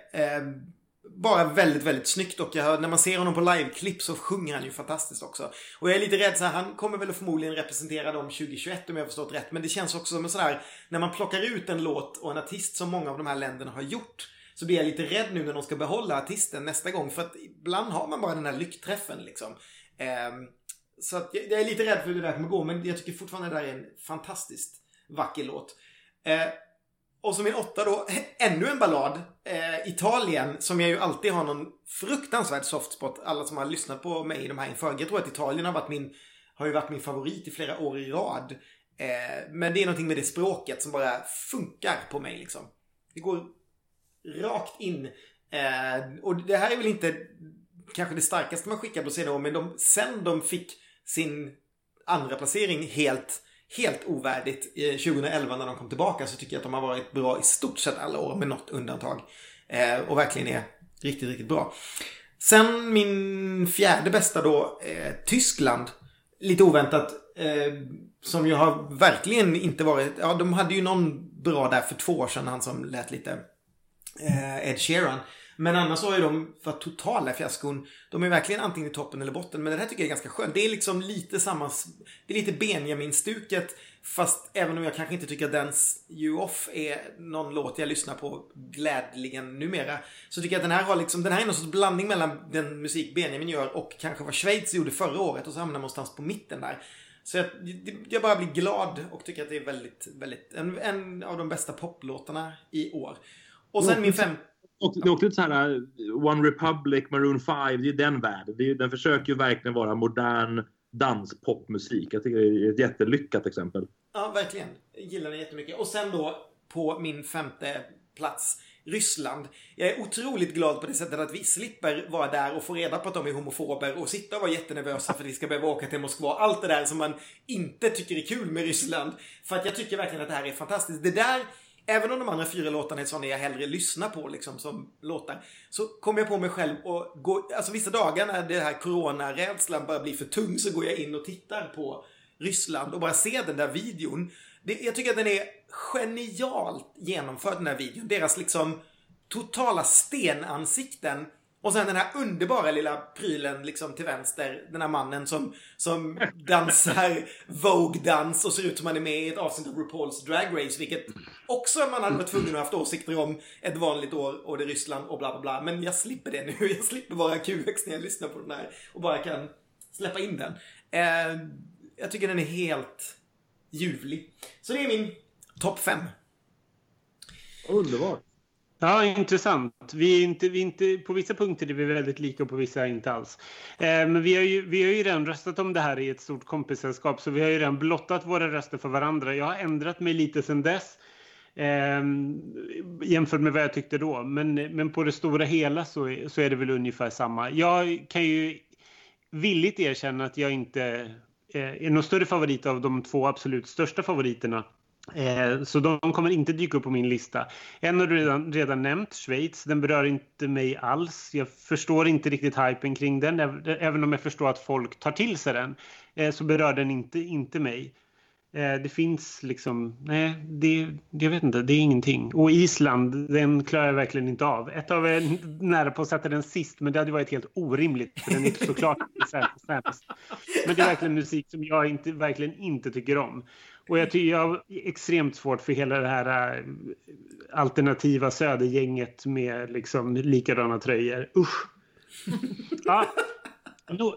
Bara väldigt, väldigt snyggt och jag, när man ser honom på liveklipp så sjunger han ju fantastiskt också. Och jag är lite rädd så här, han kommer väl förmodligen representera dem 2021 om jag har förstått rätt. Men det känns också som en sån här, när man plockar ut en låt och en artist som många av de här länderna har gjort. Så blir jag lite rädd nu när de ska behålla artisten nästa gång. För att ibland har man bara den här lyckträffen liksom. Eh, så att jag, jag, är lite rädd för hur det där kommer gå. Men jag tycker fortfarande det där är en fantastiskt vacker låt. Eh, och så min åtta då, ännu en ballad. Eh, Italien, som jag ju alltid har någon fruktansvärd soft spot. Alla som har lyssnat på mig i de här inför. Jag tror att Italien har varit min, har ju varit min favorit i flera år i rad. Eh, men det är någonting med det språket som bara funkar på mig liksom. Det går rakt in. Eh, och det här är väl inte kanske det starkaste man skickar på senare år, men de, sen de fick sin andra placering helt helt ovärdigt 2011 när de kom tillbaka så tycker jag att de har varit bra i stort sett alla år med något undantag. Eh, och verkligen är riktigt, riktigt bra. Sen min fjärde bästa då, eh, Tyskland. Lite oväntat. Eh, som ju har verkligen inte varit, ja de hade ju någon bra där för två år sedan, han som lät lite Ed Sheeran. Men annars har ju de för totala fiaskon. De är verkligen antingen i toppen eller botten. Men det här tycker jag är ganska skönt. Det är liksom lite samma... Det är lite Benjamin-stuket. Fast även om jag kanske inte tycker att Dance You Off är någon låt jag lyssnar på glädligen numera. Så tycker jag att den här har liksom, den här är någon sorts blandning mellan den musik Benjamin gör och kanske vad Schweiz gjorde förra året. Och så hamnar man någonstans på mitten där. Så jag, jag bara blir glad och tycker att det är väldigt, väldigt, en, en av de bästa poplåtarna i år. Och sen min fem... Det är också lite så här eh, One Republic, Maroon 5, det är den världen. Det är, den försöker ju verkligen vara modern danspopmusik. Jag tycker det är ett jättelyckat exempel. Ja, verkligen. Jag gillar den jättemycket. Och sen då på min femte plats Ryssland. Jag är otroligt glad på det sättet att vi slipper vara där och få reda på att de är homofober och sitta och vara jättenervösa för att vi ska behöva åka till Moskva. Allt det där som man inte tycker är kul med Ryssland. För att jag tycker verkligen att det här är fantastiskt. Det där Även om de andra fyra låtarna är sådana jag hellre lyssnar på liksom som låtar. Så kommer jag på mig själv och går, alltså vissa dagar när det här coronarädslan börjar bli för tung så går jag in och tittar på Ryssland och bara ser den där videon. Det, jag tycker att den är genialt genomförd den här videon. Deras liksom totala stenansikten och sen den här underbara lilla prylen liksom till vänster. Den här mannen som, som dansar Vogue-dans och ser ut som han är med i ett avsnitt av RuPaul's Drag Race. Vilket också man hade varit tvungen att ha haft åsikter om ett vanligt år och det är Ryssland och bla bla bla. Men jag slipper det nu. Jag slipper vara QX när jag lyssnar på den här och bara kan släppa in den. Eh, jag tycker den är helt ljuvlig. Så det är min topp 5. Underbart. Ja, intressant. Vi är inte, vi är inte, på vissa punkter är vi väldigt lika och på vissa inte alls. Eh, men vi har, ju, vi har ju redan röstat om det här i ett stort kompissällskap så vi har ju redan blottat våra röster för varandra. Jag har ändrat mig lite sedan dess eh, jämfört med vad jag tyckte då. Men, men på det stora hela så är, så är det väl ungefär samma. Jag kan ju villigt erkänna att jag inte eh, är någon större favorit av de två absolut största favoriterna Eh, så de kommer inte dyka upp på min lista. En har du redan, redan nämnt, Schweiz. Den berör inte mig alls. Jag förstår inte riktigt hypen kring den. Även om jag förstår att folk tar till sig den eh, så berör den inte, inte mig. Eh, det finns liksom, nej, det, jag vet inte, det är ingenting. Och Island, den klarar jag verkligen inte av. Ett av er nära på att sätta den sist, men det hade varit helt orimligt för den är såklart sämst. Men det är verkligen musik som jag inte, verkligen inte tycker om. Och jag tycker jag har extremt svårt för hela det här äh, alternativa södergänget med liksom likadana tröjor. Usch! Ja.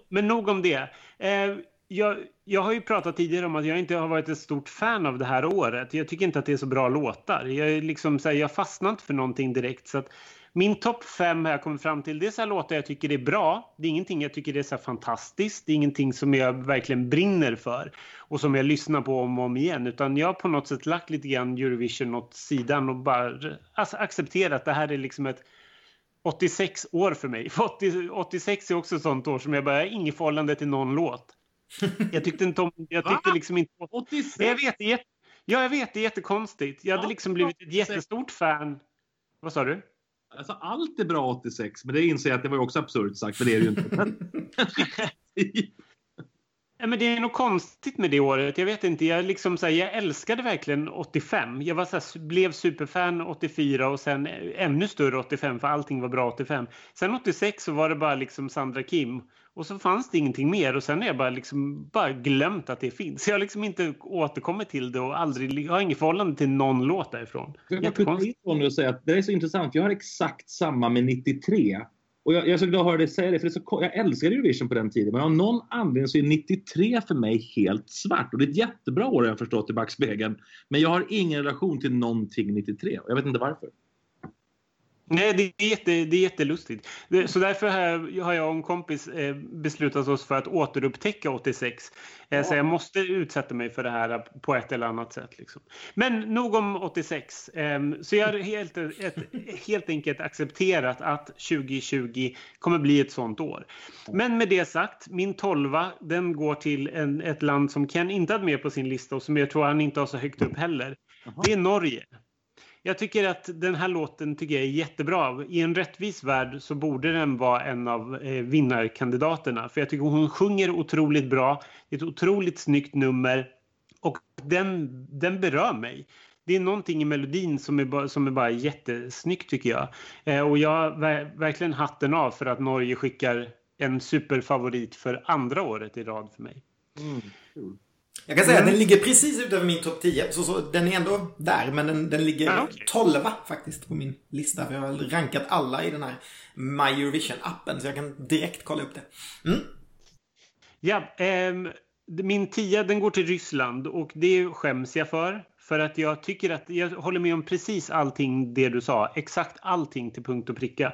Men nog om det. Eh, jag, jag har ju pratat tidigare om att jag inte har varit ett stort fan av det här året. Jag tycker inte att det är så bra låtar. Jag, liksom, här, jag fastnar inte för någonting direkt. Så att, min topp fem har jag kommit fram till. Det är så låtar jag tycker är bra. Det är ingenting jag tycker är så fantastiskt. Det är ingenting som jag verkligen brinner för och som jag lyssnar på om och om igen. Utan jag har på något sätt lagt lite grann Eurovision åt sidan och bara alltså, accepterat att det här är liksom ett 86 år för mig. 80, 86 är också ett sånt år som jag bara, har inget förhållande till någon låt. Jag tyckte inte om, jag tyckte liksom inte... 86? Jag vet, ja, jag vet, det är jättekonstigt. Jag hade liksom blivit ett jättestort fan. Vad sa du? Alltså, allt är bra 86, men det inser jag att det var också absurt sagt, men det är det ju inte. Men det är något konstigt med det året. Jag vet inte. Jag, liksom, så här, jag älskade verkligen 85. Jag var, så här, blev superfan 84 och sen ännu större 85 för allting var bra 85. Sen 86 så var det bara liksom Sandra Kim och så fanns det ingenting mer och sen har jag bara, liksom, bara glömt att det finns. Jag har liksom inte återkommit till det och aldrig, har inget förhållande till någon låt därifrån. Jag kan säga att det är så intressant. Jag har exakt samma med 93. Och jag, jag är så glad att höra dig säga det, för det så, jag älskade Eurovision på den tiden. Men av någon anledning så är 93 för mig helt svart. Och det är ett jättebra år har jag förstått i backspegeln. Men jag har ingen relation till någonting 93. Och jag vet inte varför. Nej, det är, jätte, det är jättelustigt. Så därför har jag och en kompis eh, beslutat oss för att återupptäcka 86. Eh, ja. Så jag måste utsätta mig för det här på ett eller annat sätt. Liksom. Men nog om 86. Ehm, så jag har helt, ett, helt enkelt accepterat att 2020 kommer bli ett sånt år. Men med det sagt, min tolva den går till en, ett land som Ken inte hade med på sin lista och som jag tror han inte har så högt upp heller. Det är Norge. Jag tycker att den här låten tycker jag är jättebra. I en rättvis värld så borde den vara en av eh, vinnarkandidaterna. För jag tycker hon sjunger otroligt bra. Det är ett otroligt snyggt nummer. Och den, den berör mig. Det är någonting i melodin som är, bara, som är bara jättesnyggt tycker jag. Eh, och jag har ver verkligen hatten av för att Norge skickar en superfavorit för andra året i rad för mig. Mm. Jag kan säga mm. att den ligger precis utöver min topp 10. Så, så den är ändå där, men den, den ligger ah, okay. 12 faktiskt på min lista. För jag har rankat alla i den här My Eurovision-appen. Så jag kan direkt kolla upp det. Mm. Ja, eh, min 10 den går till Ryssland och det skäms jag för. För att jag tycker att jag håller med om precis allting det du sa. Exakt allting till punkt och pricka.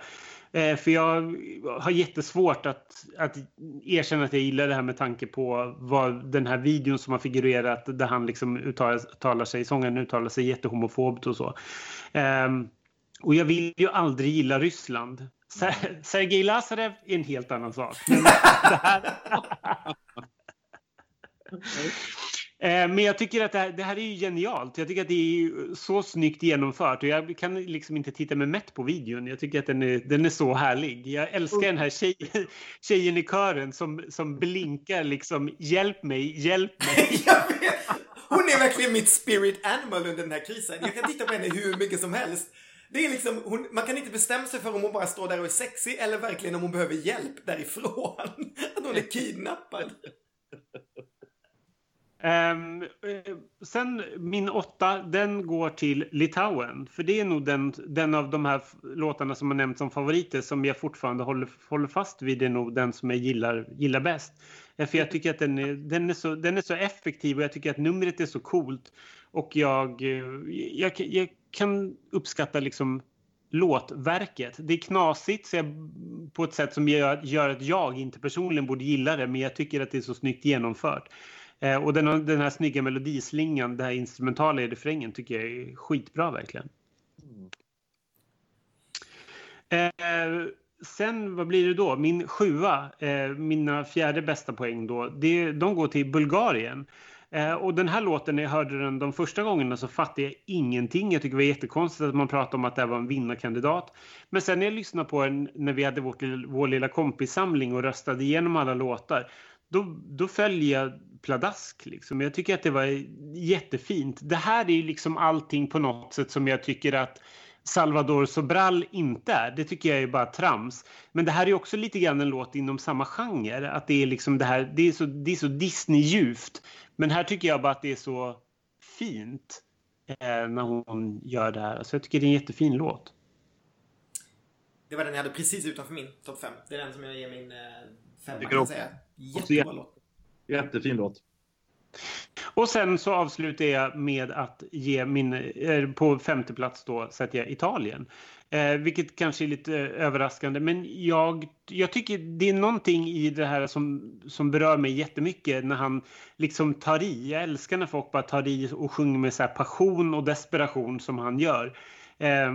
Eh, för jag har jättesvårt att, att erkänna att jag gillar det här med tanke på vad den här videon som har figurerat där han liksom uttalar, sig, sången uttalar sig jättehomofobt och så. Um, Och jag vill ju aldrig gilla Ryssland. Sergej Lazarev är en helt annan sak. Eh, men jag tycker att det här, det här, är ju genialt. Jag tycker att det är så snyggt genomfört och jag kan liksom inte titta mig mätt på videon. Jag tycker att den är, den är så härlig. Jag älskar den här tjej, tjejen i kören som, som blinkar liksom hjälp mig, hjälp mig. Hon är verkligen mitt spirit animal under den här krisen. Jag kan titta på henne hur mycket som helst. Det är liksom, hon, man kan inte bestämma sig för om hon bara står där och är sexig eller verkligen om hon behöver hjälp därifrån. Att hon är kidnappad. Um, sen min åtta, den går till Litauen. För det är nog den, den av de här låtarna som har nämnts som favoriter som jag fortfarande håller, håller fast vid. Det är nog den som jag gillar, gillar bäst. Eh, för jag tycker att den är, den, är så, den är så effektiv och jag tycker att numret är så coolt. Och jag, eh, jag, jag kan uppskatta liksom låtverket. Det är knasigt så jag, på ett sätt som gör, gör att jag inte personligen borde gilla det men jag tycker att det är så snyggt genomfört. Eh, och den, den här snygga melodislingan, det här instrumentala i refrängen tycker jag är skitbra verkligen. Eh, sen, vad blir det då? Min sjua, eh, mina fjärde bästa poäng då, det, de går till Bulgarien. Eh, och den här låten, när jag hörde den de första gångerna så fattade jag ingenting. Jag tycker det var jättekonstigt att man pratade om att det var en vinnarkandidat. Men sen när jag lyssnade på den när vi hade vårt, vår lilla kompissamling och röstade igenom alla låtar, då, då följer jag pladask. Liksom. Jag tycker att det var jättefint. Det här är ju liksom allting på något sätt som jag tycker att Salvador Sobral inte är. Det tycker jag är bara trams. Men det här är också lite grann en låt inom samma genre. Att det är liksom det här, det är så, det är så Disney-djupt. Men här tycker jag bara att det är så fint eh, när hon gör det här. Alltså jag tycker det är en jättefin låt. Det var den jag hade precis utanför min topp 5. Det är den som jag ger min eh, femma kan säga. Jättebra låt. Jättefin låt. Och sen så avslutar jag med att ge min, eh, på femte plats då sätter jag Italien. Eh, vilket kanske är lite överraskande men jag, jag tycker det är någonting i det här som, som berör mig jättemycket när han liksom tar i. Jag älskar när folk bara tar i och sjunger med så passion och desperation som han gör. Eh,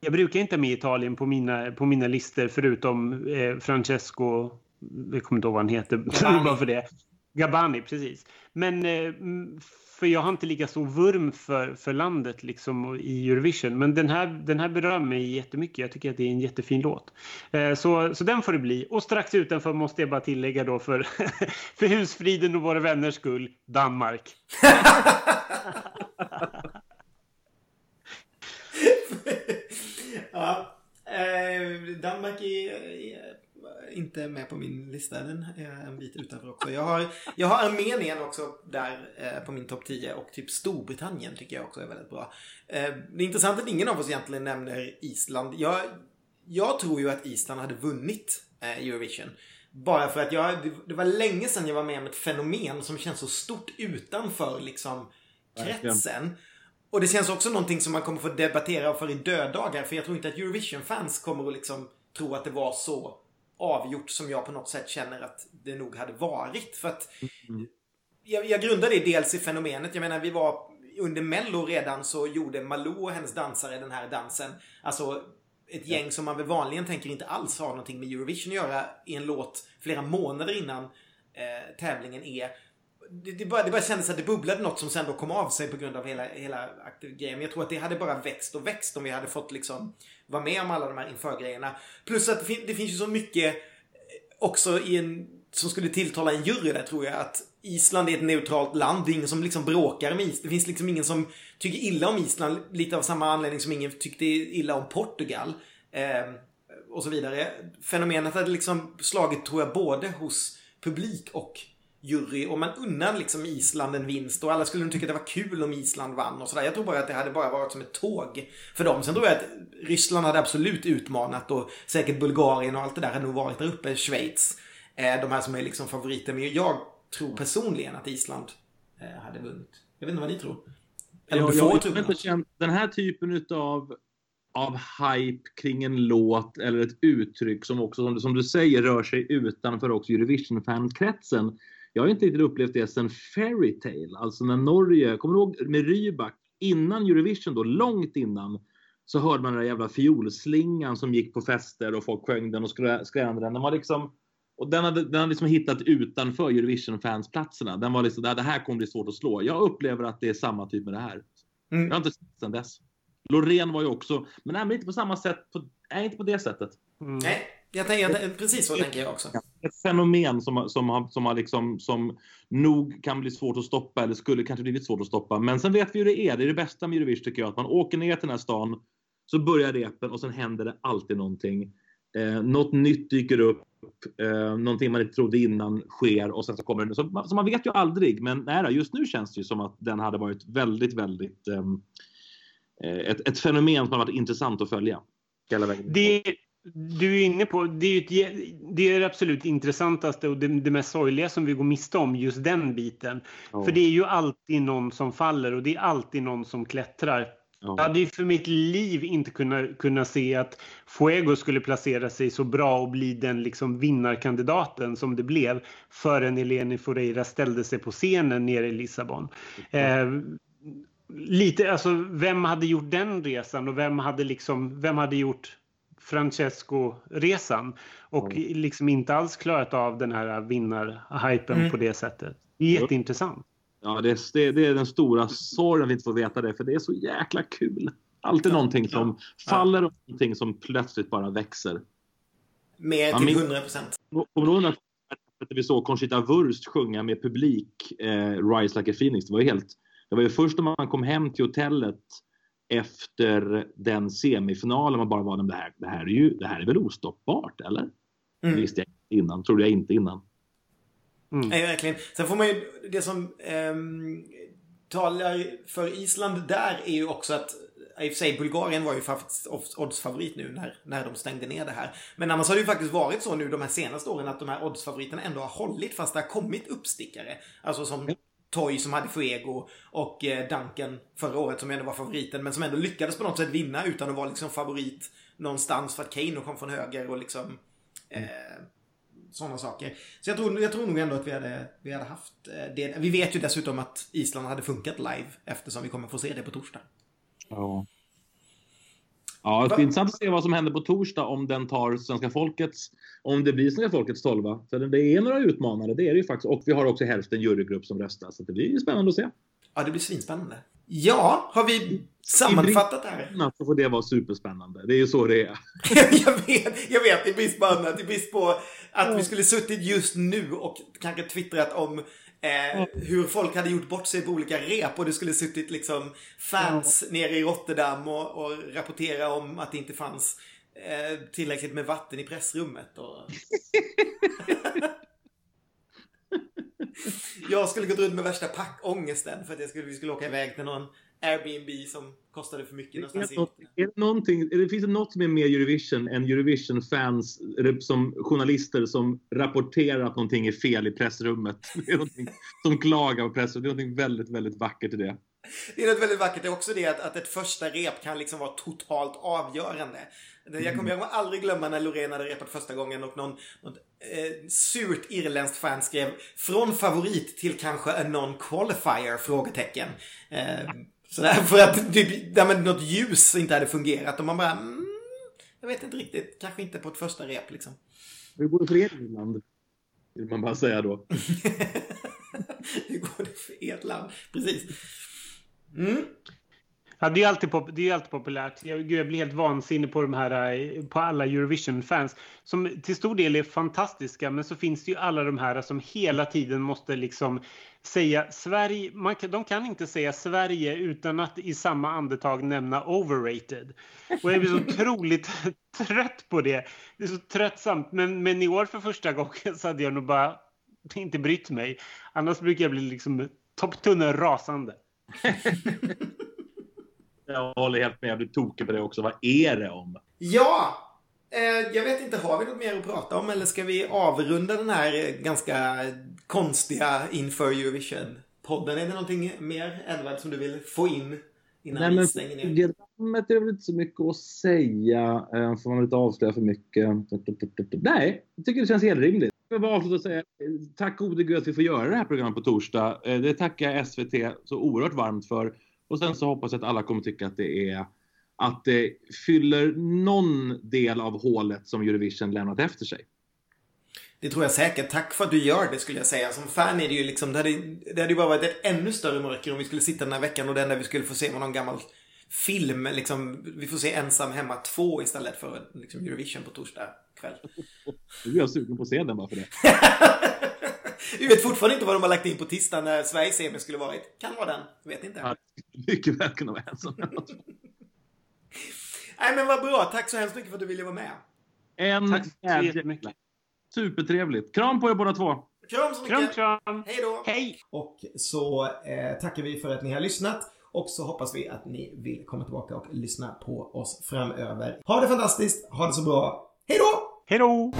jag brukar inte ha med Italien på mina, på mina listor förutom eh, Francesco, jag kommer inte ihåg vad han heter, bara för det. Gabani, precis. Men eh, för jag har inte lika stor vurm för, för landet liksom i Eurovision. Men den här, den här berör mig jättemycket. Jag tycker att det är en jättefin låt. Eh, så, så den får det bli. Och strax utanför måste jag bara tillägga då för, för husfriden och våra vänners skull, Danmark. ja, eh, Danmark är inte med på min lista. Den är en bit utanför också. Jag har, jag har Armenien också där eh, på min topp 10 och typ Storbritannien tycker jag också är väldigt bra. Eh, det är intressant att ingen av oss egentligen nämner Island. Jag, jag tror ju att Island hade vunnit eh, Eurovision. Bara för att jag, det, var länge sedan jag var med om ett fenomen som känns så stort utanför liksom kretsen. Och det känns också någonting som man kommer få debattera för i döddagar. För jag tror inte att Eurovision-fans kommer att liksom tro att det var så avgjort som jag på något sätt känner att det nog hade varit. För att mm. jag, jag grundar det dels i fenomenet. Jag menar, vi var under Mello redan så gjorde Malou och hennes dansare den här dansen. Alltså ett gäng som man väl vanligen tänker inte alls har någonting med Eurovision att göra i en låt flera månader innan eh, tävlingen är. Det, det, bara, det bara kändes att det bubblade något som sen då kom av sig på grund av hela, hela grejen. Men jag tror att det hade bara växt och växt om vi hade fått liksom vara med om alla de här införgrejerna. Plus att det, fin det finns ju så mycket eh, också i en, som skulle tilltala en jury där tror jag att Island är ett neutralt land. Det är ingen som liksom bråkar med Island. Det finns liksom ingen som tycker illa om Island. Lite av samma anledning som ingen tyckte illa om Portugal. Eh, och så vidare. Fenomenet hade liksom slagit tror jag både hos publik och jury och man unnar liksom Island en vinst och alla skulle nog tycka att det var kul om Island vann och sådär. Jag tror bara att det hade bara varit som ett tåg för dem. Sen tror jag att Ryssland hade absolut utmanat och säkert Bulgarien och allt det där hade nog varit där uppe. Schweiz. Eh, de här som är liksom favoriter. Men jag tror personligen att Island eh, hade vunnit. Jag vet inte vad ni tror. Eller jag, jag, jag inte känt den här typen utav av hype kring en låt eller ett uttryck som också, som du, som du säger, rör sig utanför också Eurovision-fankretsen jag har inte riktigt upplevt det sen Fairytale, alltså när Norge, kommer du ihåg med Rybak, innan Eurovision då, långt innan, så hörde man den där jävla fiolslingan som gick på fester och folk sjöng den och skränade den. Den var liksom och den hade, den hade liksom hittat utanför Eurovision-fansplatserna. Den var liksom, det här kommer bli svårt att slå. Jag upplever att det är samma typ med det här. Mm. Jag har inte sett sen dess. Loreen var ju också, men nej, men inte på samma sätt. På, nej, inte på det sättet. Mm. Nej, jag tänker, precis så tänker jag också. Ett fenomen som, som, har, som, har liksom, som nog kan bli svårt att stoppa, eller skulle kanske blivit svårt att stoppa. Men sen vet vi hur det är. Det är det bästa med Eurovision tycker jag. Att man åker ner till den här stan, så börjar repen och sen händer det alltid någonting. Eh, något nytt dyker upp, eh, någonting man inte trodde innan sker och sen så kommer det. Så, så man vet ju aldrig. Men nej, just nu känns det ju som att den hade varit väldigt, väldigt ehm, eh, ett, ett fenomen som har varit intressant att följa. Det, du är inne på, det är, ett, det, är det absolut intressantaste och det, det, mest sorgliga som vi går miste om, just den biten. Oh. För det är ju alltid någon som faller och det är alltid någon som klättrar. Ja. Jag hade ju för mitt liv inte kunnat, kunnat se att Fuego skulle placera sig så bra och bli den liksom vinnarkandidaten som det blev förrän Eleni Foureira ställde sig på scenen nere i Lissabon. Eh, lite, alltså, vem hade gjort den resan och vem hade, liksom, vem hade gjort Francesco-resan och mm. liksom inte alls klarat av den här vinnarhypen mm. på det sättet. Jätteintressant. Ja, det är, det är den stora sorgen att vi inte får veta det, för det är så jäkla kul. Alltid ja, någonting som faller och någonting som plötsligt bara växer. Mer till ja, 100 procent. Kommer att vi såg Conchita Wurst sjunga med publik eh, Rise Like a Phoenix? Det var ju helt... Det var ju först när man kom hem till hotellet efter den semifinalen man bara var det här, det här är ju det här är väl ostoppbart eller? Mm. Det visste jag inte innan, trodde jag inte innan. Mm. Nej, verkligen. Sen får man ju, det som eh, talar för Island där är ju också att i och för sig, Bulgarien var ju faktiskt oddsfavorit nu när, när de stängde ner det här. Men annars har det ju faktiskt varit så nu de här senaste åren att de här oddsfavoriterna ändå har hållit fast det har kommit uppstickare. Alltså som Toy som hade Fuego och eh, Duncan förra året som ändå var favoriten men som ändå lyckades på något sätt vinna utan att vara liksom favorit någonstans för att Kane kom från höger och liksom eh, sådana saker. Så jag tror, jag tror nog ändå att vi hade, vi hade haft eh, det. Vi vet ju dessutom att Island hade funkat live eftersom vi kommer få se det på torsdag. Ja. Ja, det är intressant att se vad som händer på torsdag om den tar svenska folkets, om det blir svenska folkets tolva. För det är några utmanare, det är det ju faktiskt. Och vi har också hälften jurygrupp som röstar, så det blir spännande att se. Ja, det blir svinspännande. Ja, har vi sammanfattat det här? Så får det vara superspännande. Det är ju så det är. jag vet, jag vet. I brist på annat. I brist på att vi skulle suttit just nu och kanske twittrat om Eh, hur folk hade gjort bort sig på olika rep och det skulle suttit liksom fans ja. nere i Rotterdam och, och rapportera om att det inte fanns eh, tillräckligt med vatten i pressrummet. Och... jag skulle gått runt med värsta packångesten för att jag skulle, vi skulle åka iväg till någon Airbnb som kostade för mycket någonstans är det, är det, någonting, det finns det något som är mer Eurovision än Eurovision-fans som journalister som rapporterar att någonting är fel i pressrummet. Det är någonting som klagar på pressrummet. Det är någonting väldigt, väldigt vackert i det. Det är något väldigt vackert. Det är också det att, att ett första rep kan liksom vara totalt avgörande. Jag kommer, jag kommer aldrig glömma när Loreen hade repat första gången och någon, något eh, surt irländskt fan skrev från favorit till kanske en non-qualifier? Frågetecken. Eh, Sådär för att typ, ja, men något ljus inte hade fungerat och man bara mm, Jag vet inte riktigt, kanske inte på ett första rep liksom. Hur går det för er land? Vill man bara säga då. Hur går det för ert land? Precis. Mm. Ja, det är alltid, pop det är alltid populärt. Jag, jag blir helt vansinnig på de här, eh, på alla Eurovision-fans som till stor del är fantastiska. Men så finns det ju alla de här som hela tiden måste liksom säga Sverige. Man, de kan inte säga Sverige utan att i samma andetag nämna overrated. Och jag blir så otroligt trött på det. Det är så tröttsamt. Men, men i år för första gången så hade jag nog bara inte brytt mig. Annars brukar jag bli liksom topptunnor rasande. Jag håller helt med. Jag blir tokig på det också. Vad är det om? Ja! Eh, jag vet inte, har vi något mer att prata om eller ska vi avrunda den här ganska konstiga inför Eurovision-podden? Är det någonting mer, Edvard, som du vill få in innan Nej, vi stänger ner? Programmet är väl inte så mycket att säga. Eh, får man inte avslöja för mycket? Nej, jag tycker det känns helt rimligt. Jag vill avsluta och säga tack gode gud att vi får göra det här programmet på torsdag. Eh, det tackar jag SVT så oerhört varmt för. Och sen så hoppas jag att alla kommer tycka att det är att det fyller någon del av hålet som Eurovision lämnat efter sig. Det tror jag säkert. Tack för att du gör det skulle jag säga. Som fan är det ju liksom, det hade, det hade ju bara varit ett ännu större mörker om vi skulle sitta den här veckan och det enda vi skulle få se var någon gammal film. Liksom, vi får se Ensam hemma 2 istället för liksom, Eurovision på torsdag kväll. Nu är jag sugen på att se den bara för det. vi vet fortfarande inte vad de har lagt in på tisdag när Sveriges semi skulle varit. Kan vara den. Vet inte. Ja, mycket väl kunna vara Ensam hemma 2. Nej men vad bra. Tack så hemskt mycket för att du ville vara med. En Tack så jättemycket. Supertrevligt. Kram på er båda två. Kram så mycket. Kram, kram. Hej då. Hej. Och så eh, tackar vi för att ni har lyssnat. Och så hoppas vi att ni vill komma tillbaka och lyssna på oss framöver. Ha det fantastiskt. Ha det så bra. Hej då! Hej då!